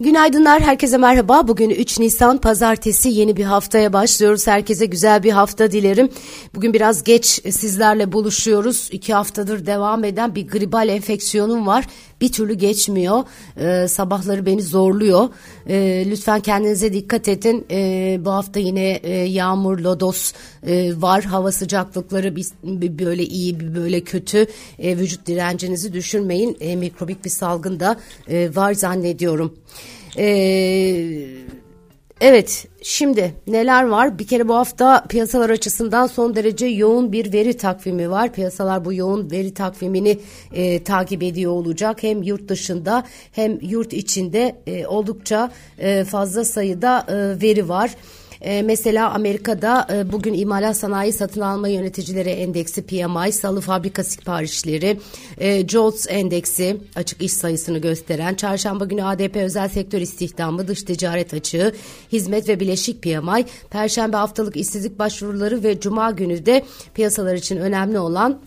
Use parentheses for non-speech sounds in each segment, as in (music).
Günaydınlar, herkese merhaba. Bugün 3 Nisan Pazartesi yeni bir haftaya başlıyoruz. Herkese güzel bir hafta dilerim. Bugün biraz geç sizlerle buluşuyoruz. İki haftadır devam eden bir gribal enfeksiyonum var. Bir türlü geçmiyor. Ee, sabahları beni zorluyor. Ee, lütfen kendinize dikkat edin. Ee, bu hafta yine e, yağmur, lodos e, var. Hava sıcaklıkları bir, bir böyle iyi, bir böyle kötü. E, vücut direncinizi düşürmeyin. E, mikrobik bir salgın da e, var zannediyorum. Ee, evet şimdi neler var? Bir kere bu hafta piyasalar açısından son derece yoğun bir veri takvimi var. Piyasalar bu yoğun veri takvimini e, takip ediyor olacak. Hem yurt dışında hem yurt içinde e, oldukça e, fazla sayıda e, veri var. E, mesela Amerika'da e, bugün imalat sanayi satın alma yöneticileri endeksi PMI, salı fabrika siparişleri, e, JOLTS endeksi açık iş sayısını gösteren, çarşamba günü ADP özel sektör istihdamı, dış ticaret açığı, hizmet ve bileşik PMI, perşembe haftalık işsizlik başvuruları ve cuma günü de piyasalar için önemli olan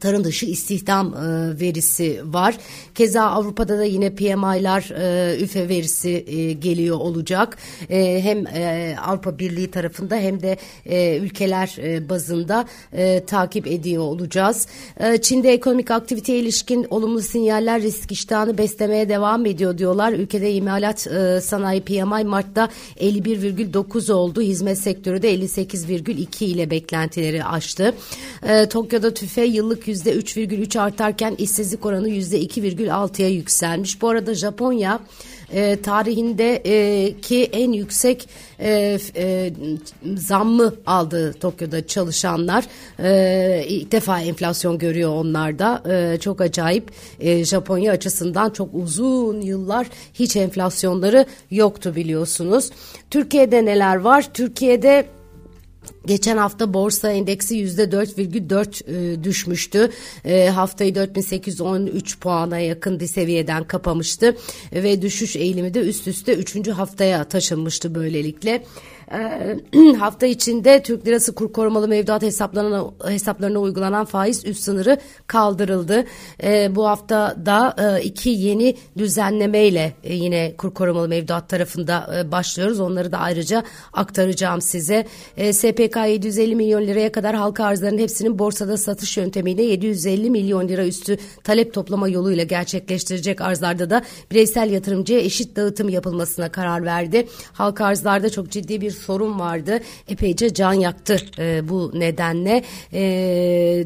tarım dışı istihdam e, verisi var. Keza Avrupa'da da yine PMI'lar e, üfe verisi e, geliyor olacak. E, hem e, Avrupa Birliği tarafında hem de e, ülkeler e, bazında e, takip ediyor olacağız. E, Çin'de ekonomik aktiviteye ilişkin olumlu sinyaller risk iştahını beslemeye devam ediyor diyorlar. Ülkede imalat e, sanayi PMI Mart'ta 51,9 oldu. Hizmet sektörü de 58,2 ile beklentileri aştı. E, Tokyo'da tüfe yıllık %3,3 artarken işsizlik oranı %2,6'ya yükselmiş. Bu arada Japonya e, tarihindeki e, en yüksek e, e, zammı aldı Tokyo'da çalışanlar. E, ilk defa enflasyon görüyor onlar da. E, çok acayip. E, Japonya açısından çok uzun yıllar hiç enflasyonları yoktu biliyorsunuz. Türkiye'de neler var? Türkiye'de Geçen hafta borsa endeksi yüzde 4,4 e, düşmüştü. E, haftayı 4813 puana yakın bir seviyeden kapamıştı ve düşüş eğilimi de üst üste 3. haftaya taşınmıştı böylelikle. (clears throat) Hafta içinde Türk lirası kur korumalı mevduat hesaplarına, hesaplarına uygulanan faiz üst sınırı kaldırıldı. E, bu hafta da e, iki yeni düzenlemeyle e, yine kur korumalı mevduat tarafında e, başlıyoruz. Onları da ayrıca aktaracağım size. E, SPK 750 milyon liraya kadar halka arzlarının hepsinin borsada satış yöntemiyle 750 milyon lira üstü talep toplama yoluyla gerçekleştirecek arzlarda da bireysel yatırımcıya eşit dağıtım yapılmasına karar verdi. Halka arzlarda çok ciddi bir sorun vardı. Epeyce can yaktı e, bu nedenle. E,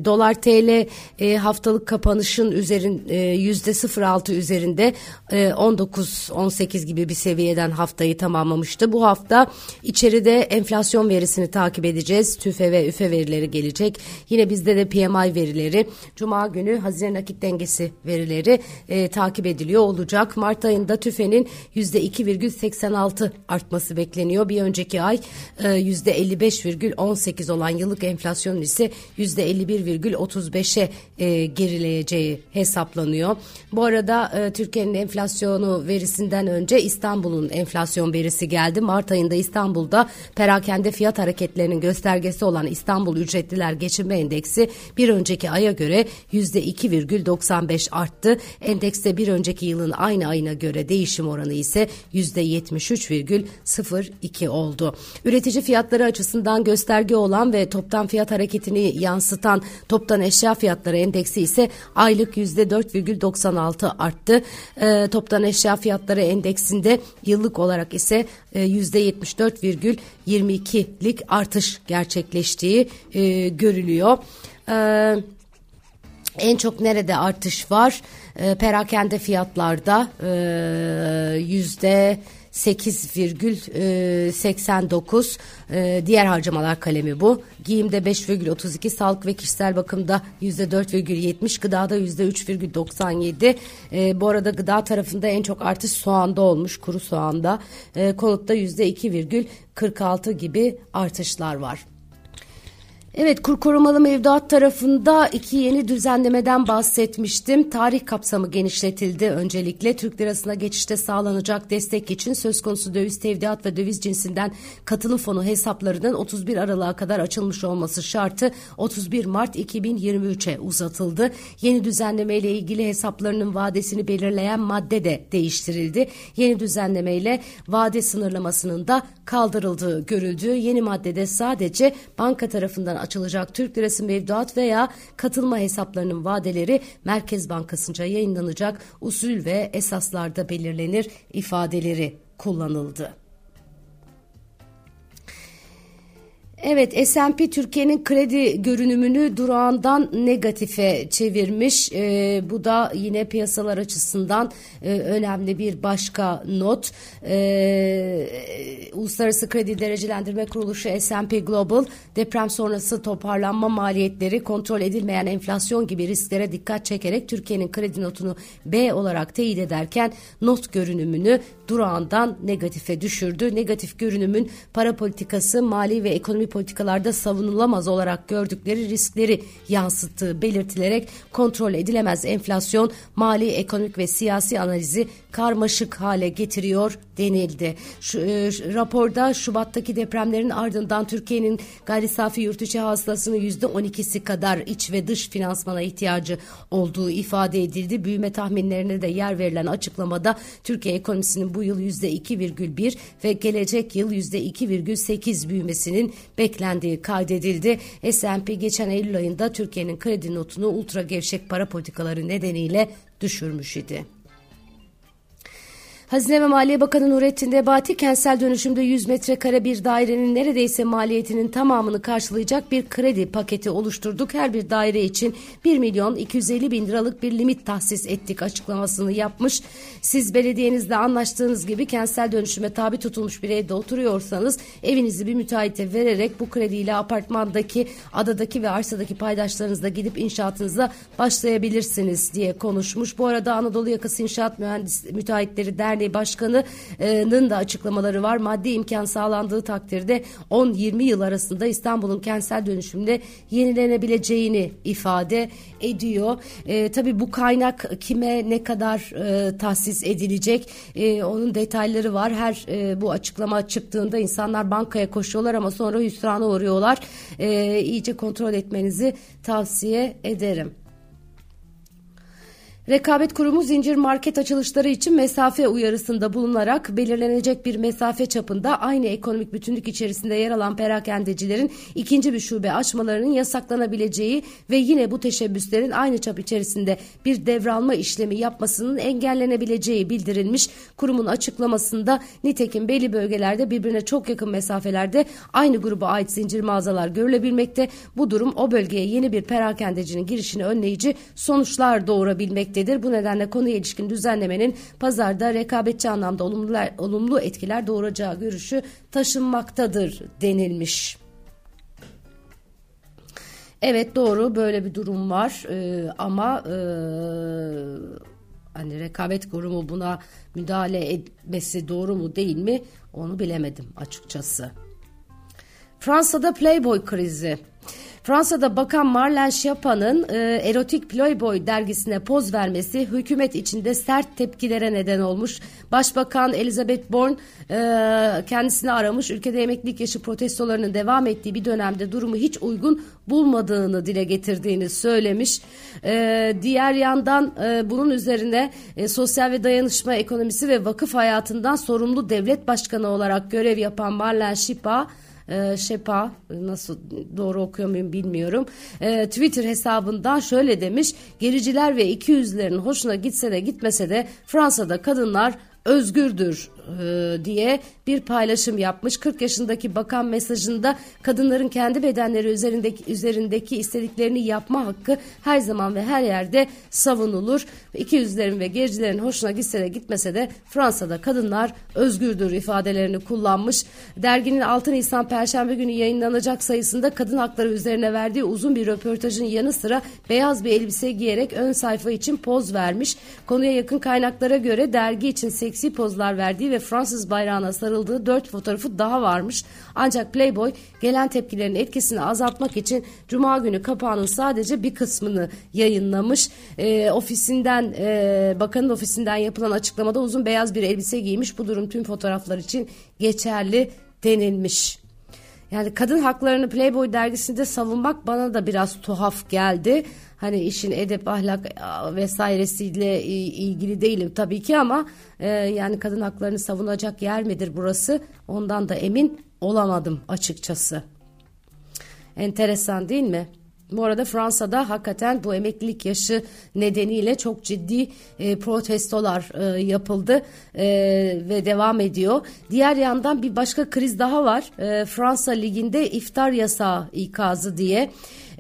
Dolar TL e, haftalık kapanışın üzerin e, yüzde 0.6 üzerinde e, 19-18 gibi bir seviyeden haftayı tamamlamıştı. Bu hafta içeride enflasyon verisini takip edeceğiz. TÜFE ve üfe verileri gelecek. Yine bizde de PMI verileri, Cuma günü Haziran nakit dengesi verileri e, takip ediliyor olacak. Mart ayında TÜFE'nin yüzde 2,86 artması bekleniyor. Bir önceki ay %55,18 e, olan yıllık enflasyon ise %51,35'e e, gerileyeceği hesaplanıyor. Bu arada e, Türkiye'nin enflasyonu verisinden önce İstanbul'un enflasyon verisi geldi. Mart ayında İstanbul'da perakende fiyat hareketlerinin göstergesi olan İstanbul Ücretliler Geçinme Endeksi bir önceki aya göre %2,95 arttı. Endekste bir önceki yılın aynı ayına göre değişim oranı ise %73,02 oldu. Üretici fiyatları açısından gösterge olan ve toptan fiyat hareketini yansıtan toptan eşya fiyatları endeksi ise aylık %4,96 arttı. E, toptan eşya fiyatları endeksinde yıllık olarak ise e, %74,22'lik artış gerçekleştiği e, görülüyor. Evet. En çok nerede artış var? E, perakende fiyatlarda e, yüzde 8,89 e, diğer harcamalar kalemi bu. Giyimde 5,32 sağlık ve kişisel bakımda %4,70 gıdada %3,97 e, bu arada gıda tarafında en çok artış soğanda olmuş kuru soğanda e, konutta %2,46 gibi artışlar var. Evet kur korumalı mevduat tarafında iki yeni düzenlemeden bahsetmiştim. Tarih kapsamı genişletildi öncelikle. Türk lirasına geçişte sağlanacak destek için söz konusu döviz tevdiat ve döviz cinsinden katılım fonu hesaplarının 31 Aralık'a kadar açılmış olması şartı 31 Mart 2023'e uzatıldı. Yeni düzenleme ile ilgili hesaplarının vadesini belirleyen madde de değiştirildi. Yeni düzenleme ile vade sınırlamasının da kaldırıldığı görüldü. Yeni maddede sadece banka tarafından açılacak Türk Lirası mevduat veya katılma hesaplarının vadeleri Merkez Bankası'nca yayınlanacak usul ve esaslarda belirlenir ifadeleri kullanıldı. Evet S&P Türkiye'nin kredi görünümünü durağından negatife çevirmiş. E, bu da yine piyasalar açısından e, önemli bir başka not. E, Uluslararası Kredi Derecelendirme Kuruluşu S&P Global deprem sonrası toparlanma maliyetleri, kontrol edilmeyen enflasyon gibi risklere dikkat çekerek Türkiye'nin kredi notunu B olarak teyit ederken not görünümünü durağından negatife düşürdü. Negatif görünümün para politikası, mali ve ekonomi politikalarda savunulamaz olarak gördükleri riskleri yansıttığı belirtilerek kontrol edilemez enflasyon, mali, ekonomik ve siyasi analizi karmaşık hale getiriyor denildi. Şu, e, raporda Şubat'taki depremlerin ardından Türkiye'nin gayri safi yurt içi hasılasının %12'si kadar iç ve dış finansmana ihtiyacı olduğu ifade edildi. Büyüme tahminlerine de yer verilen açıklamada Türkiye ekonomisinin bu yıl %2,1 ve gelecek yıl %2,8 büyümesinin beklendiği kaydedildi. S&P geçen Eylül ayında Türkiye'nin kredi notunu ultra gevşek para politikaları nedeniyle düşürmüş idi. Hazine ve Maliye Bakanı Nurettin Nebati kentsel dönüşümde 100 metrekare bir dairenin neredeyse maliyetinin tamamını karşılayacak bir kredi paketi oluşturduk. Her bir daire için 1 milyon 250 bin liralık bir limit tahsis ettik açıklamasını yapmış. Siz belediyenizle anlaştığınız gibi kentsel dönüşüme tabi tutulmuş bir evde oturuyorsanız evinizi bir müteahhite vererek bu krediyle apartmandaki, adadaki ve arsadaki paydaşlarınızla gidip inşaatınıza başlayabilirsiniz diye konuşmuş. Bu arada Anadolu Yakası İnşaat Mühendis Müteahhitleri Derneği Derneği Başkanı'nın da açıklamaları var. Maddi imkan sağlandığı takdirde 10-20 yıl arasında İstanbul'un kentsel dönüşümde yenilenebileceğini ifade ediyor. E, tabii bu kaynak kime ne kadar e, tahsis edilecek e, onun detayları var. Her e, bu açıklama çıktığında insanlar bankaya koşuyorlar ama sonra hüsrana uğruyorlar. E, iyice kontrol etmenizi tavsiye ederim. Rekabet Kurumu zincir market açılışları için mesafe uyarısında bulunarak belirlenecek bir mesafe çapında aynı ekonomik bütünlük içerisinde yer alan perakendecilerin ikinci bir şube açmalarının yasaklanabileceği ve yine bu teşebbüslerin aynı çap içerisinde bir devralma işlemi yapmasının engellenebileceği bildirilmiş. Kurumun açıklamasında nitekim belli bölgelerde birbirine çok yakın mesafelerde aynı gruba ait zincir mağazalar görülebilmekte. Bu durum o bölgeye yeni bir perakendecinin girişini önleyici sonuçlar doğurabilmekte etmektedir. Bu nedenle konuya ilişkin düzenlemenin pazarda rekabetçi anlamda olumlular, olumlu etkiler doğuracağı görüşü taşınmaktadır denilmiş. Evet doğru böyle bir durum var ee, ama e, hani rekabet kurumu buna müdahale etmesi doğru mu değil mi onu bilemedim açıkçası. Fransa'da Playboy krizi. Fransa'da Bakan Marlene Schiappa'nın e, erotik Playboy dergisine poz vermesi hükümet içinde sert tepkilere neden olmuş. Başbakan Elizabeth Borne e, kendisini aramış. Ülkede emeklilik yaşı protestolarının devam ettiği bir dönemde durumu hiç uygun bulmadığını dile getirdiğini söylemiş. E, diğer yandan e, bunun üzerine e, sosyal ve dayanışma ekonomisi ve vakıf hayatından sorumlu devlet başkanı olarak görev yapan Marlene Schiappa e, Şepa nasıl doğru okuyor muyum bilmiyorum. E, Twitter hesabından şöyle demiş. Gericiler ve iki yüzlerin hoşuna gitse de gitmese de Fransa'da kadınlar özgürdür e, diye bir paylaşım yapmış. 40 yaşındaki bakan mesajında kadınların kendi bedenleri üzerindeki üzerindeki istediklerini yapma hakkı her zaman ve her yerde savunulur. İki yüzlerin ve gericilerin hoşuna gitse de gitmese de Fransa'da kadınlar özgürdür ifadelerini kullanmış. Derginin 6 Nisan Perşembe günü yayınlanacak sayısında kadın hakları üzerine verdiği uzun bir röportajın yanı sıra beyaz bir elbise giyerek ön sayfa için poz vermiş. Konuya yakın kaynaklara göre dergi için seksi pozlar verdiği ve ve Fransız bayrağına sarıldığı dört fotoğrafı daha varmış. Ancak Playboy gelen tepkilerin etkisini azaltmak için Cuma günü kapağının sadece bir kısmını yayınlamış. E, ofisinden e, bakanın ofisinden yapılan açıklamada uzun beyaz bir elbise giymiş. Bu durum tüm fotoğraflar için geçerli denilmiş. Yani kadın haklarını Playboy dergisinde savunmak bana da biraz tuhaf geldi. Hani işin edep, ahlak vesairesiyle ilgili değilim tabii ki ama e, yani kadın haklarını savunacak yer midir burası? Ondan da emin olamadım açıkçası. Enteresan değil mi? Bu arada Fransa'da hakikaten bu emeklilik yaşı nedeniyle çok ciddi e, protestolar e, yapıldı e, ve devam ediyor. Diğer yandan bir başka kriz daha var. E, Fransa Ligi'nde iftar yasağı ikazı diye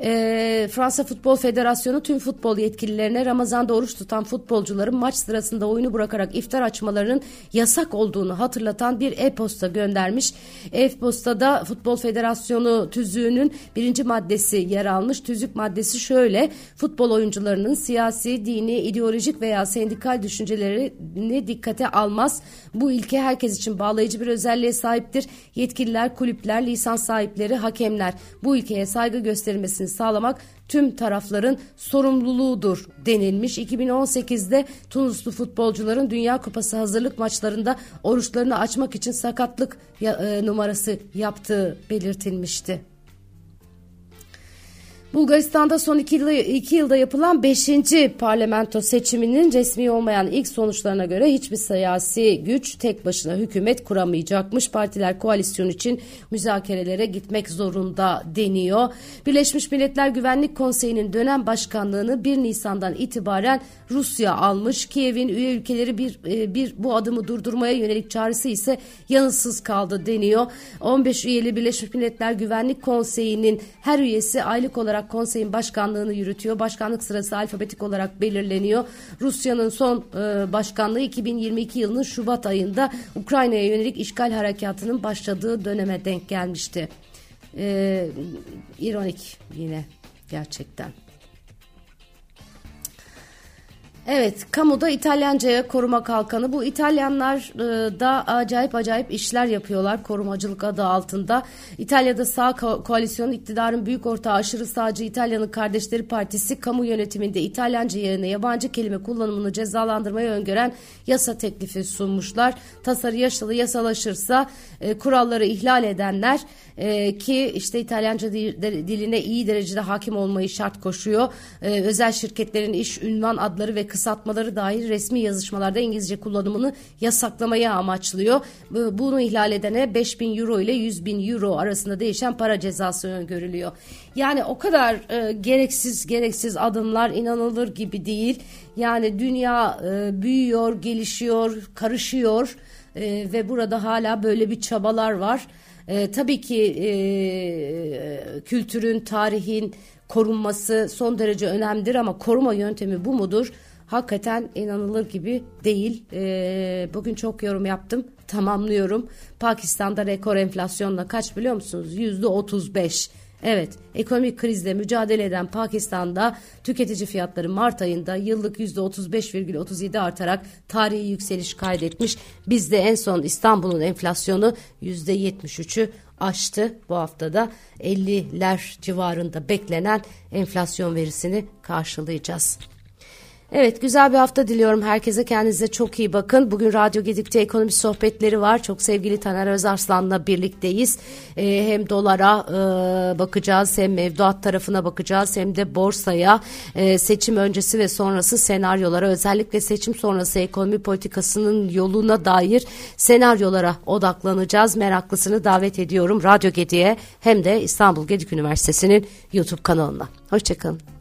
e, Fransa Futbol Federasyonu tüm futbol yetkililerine Ramazan'da oruç tutan futbolcuların maç sırasında oyunu bırakarak iftar açmalarının yasak olduğunu hatırlatan bir e-posta göndermiş. E-postada Futbol Federasyonu tüzüğünün birinci maddesi yer almış. Tüzük maddesi şöyle futbol oyuncularının siyasi, dini, ideolojik veya sendikal düşüncelerini dikkate almaz. Bu ilke herkes için bağlayıcı bir özelliğe sahiptir. Yetkililer, kulüpler, lisans sahipleri, hakemler bu ilkeye saygı gösterilmesini sağlamak tüm tarafların sorumluluğudur denilmiş. 2018'de Tunuslu futbolcuların Dünya Kupası hazırlık maçlarında oruçlarını açmak için sakatlık e, numarası yaptığı belirtilmişti. Bulgaristan'da son iki, yılda, iki yılda yapılan beşinci parlamento seçiminin resmi olmayan ilk sonuçlarına göre hiçbir siyasi güç tek başına hükümet kuramayacakmış. Partiler koalisyon için müzakerelere gitmek zorunda deniyor. Birleşmiş Milletler Güvenlik Konseyi'nin dönem başkanlığını 1 Nisan'dan itibaren Rusya almış. Kiev'in üye ülkeleri bir, e, bir bu adımı durdurmaya yönelik çağrısı ise yanıtsız kaldı deniyor. 15 üyeli Birleşmiş Milletler Güvenlik Konseyi'nin her üyesi aylık olarak olarak konseyin başkanlığını yürütüyor. Başkanlık sırası alfabetik olarak belirleniyor. Rusya'nın son e, başkanlığı 2022 yılının Şubat ayında Ukrayna'ya yönelik işgal harekatının başladığı döneme denk gelmişti. E, ironik yine gerçekten. Evet, kamuda İtalyanca'ya koruma kalkanı. Bu İtalyanlar e, da acayip acayip işler yapıyorlar korumacılık adı altında. İtalya'da sağ ko- koalisyonun iktidarın büyük ortağı aşırı sağcı İtalya'nın Kardeşleri Partisi kamu yönetiminde İtalyanca yerine yabancı kelime kullanımını cezalandırmaya öngören yasa teklifi sunmuşlar. Tasarı yaşalı yasalaşırsa e, kuralları ihlal edenler e, ki işte İtalyanca diline iyi derecede hakim olmayı şart koşuyor. E, özel şirketlerin iş ünvan adları ve kısaltmaları dahil resmi yazışmalarda İngilizce kullanımını yasaklamaya amaçlıyor. Bunu ihlal edene 5000 euro ile 100 bin euro arasında değişen para cezası öngörülüyor. Yani o kadar e, gereksiz gereksiz adımlar inanılır gibi değil. Yani dünya e, büyüyor, gelişiyor, karışıyor e, ve burada hala böyle bir çabalar var. E, tabii ki e, kültürün, tarihin korunması son derece önemlidir ama koruma yöntemi bu mudur? Hakikaten inanılır gibi değil. E, bugün çok yorum yaptım. Tamamlıyorum. Pakistan'da rekor enflasyonla kaç biliyor musunuz? Yüzde 35. Evet, ekonomik krizle mücadele eden Pakistan'da tüketici fiyatları Mart ayında yıllık %35,37 artarak tarihi yükseliş kaydetmiş. Bizde en son İstanbul'un enflasyonu %73'ü aştı bu haftada 50'ler civarında beklenen enflasyon verisini karşılayacağız. Evet güzel bir hafta diliyorum herkese. Kendinize çok iyi bakın. Bugün Radyo Gedik'te ekonomi sohbetleri var. Çok sevgili Taner Özarslan'la birlikteyiz. Ee, hem dolara e, bakacağız hem mevduat tarafına bakacağız hem de borsaya e, seçim öncesi ve sonrası senaryolara özellikle seçim sonrası ekonomi politikasının yoluna dair senaryolara odaklanacağız. Meraklısını davet ediyorum Radyo Gedik'e hem de İstanbul Gedik Üniversitesi'nin YouTube kanalına. Hoşçakalın.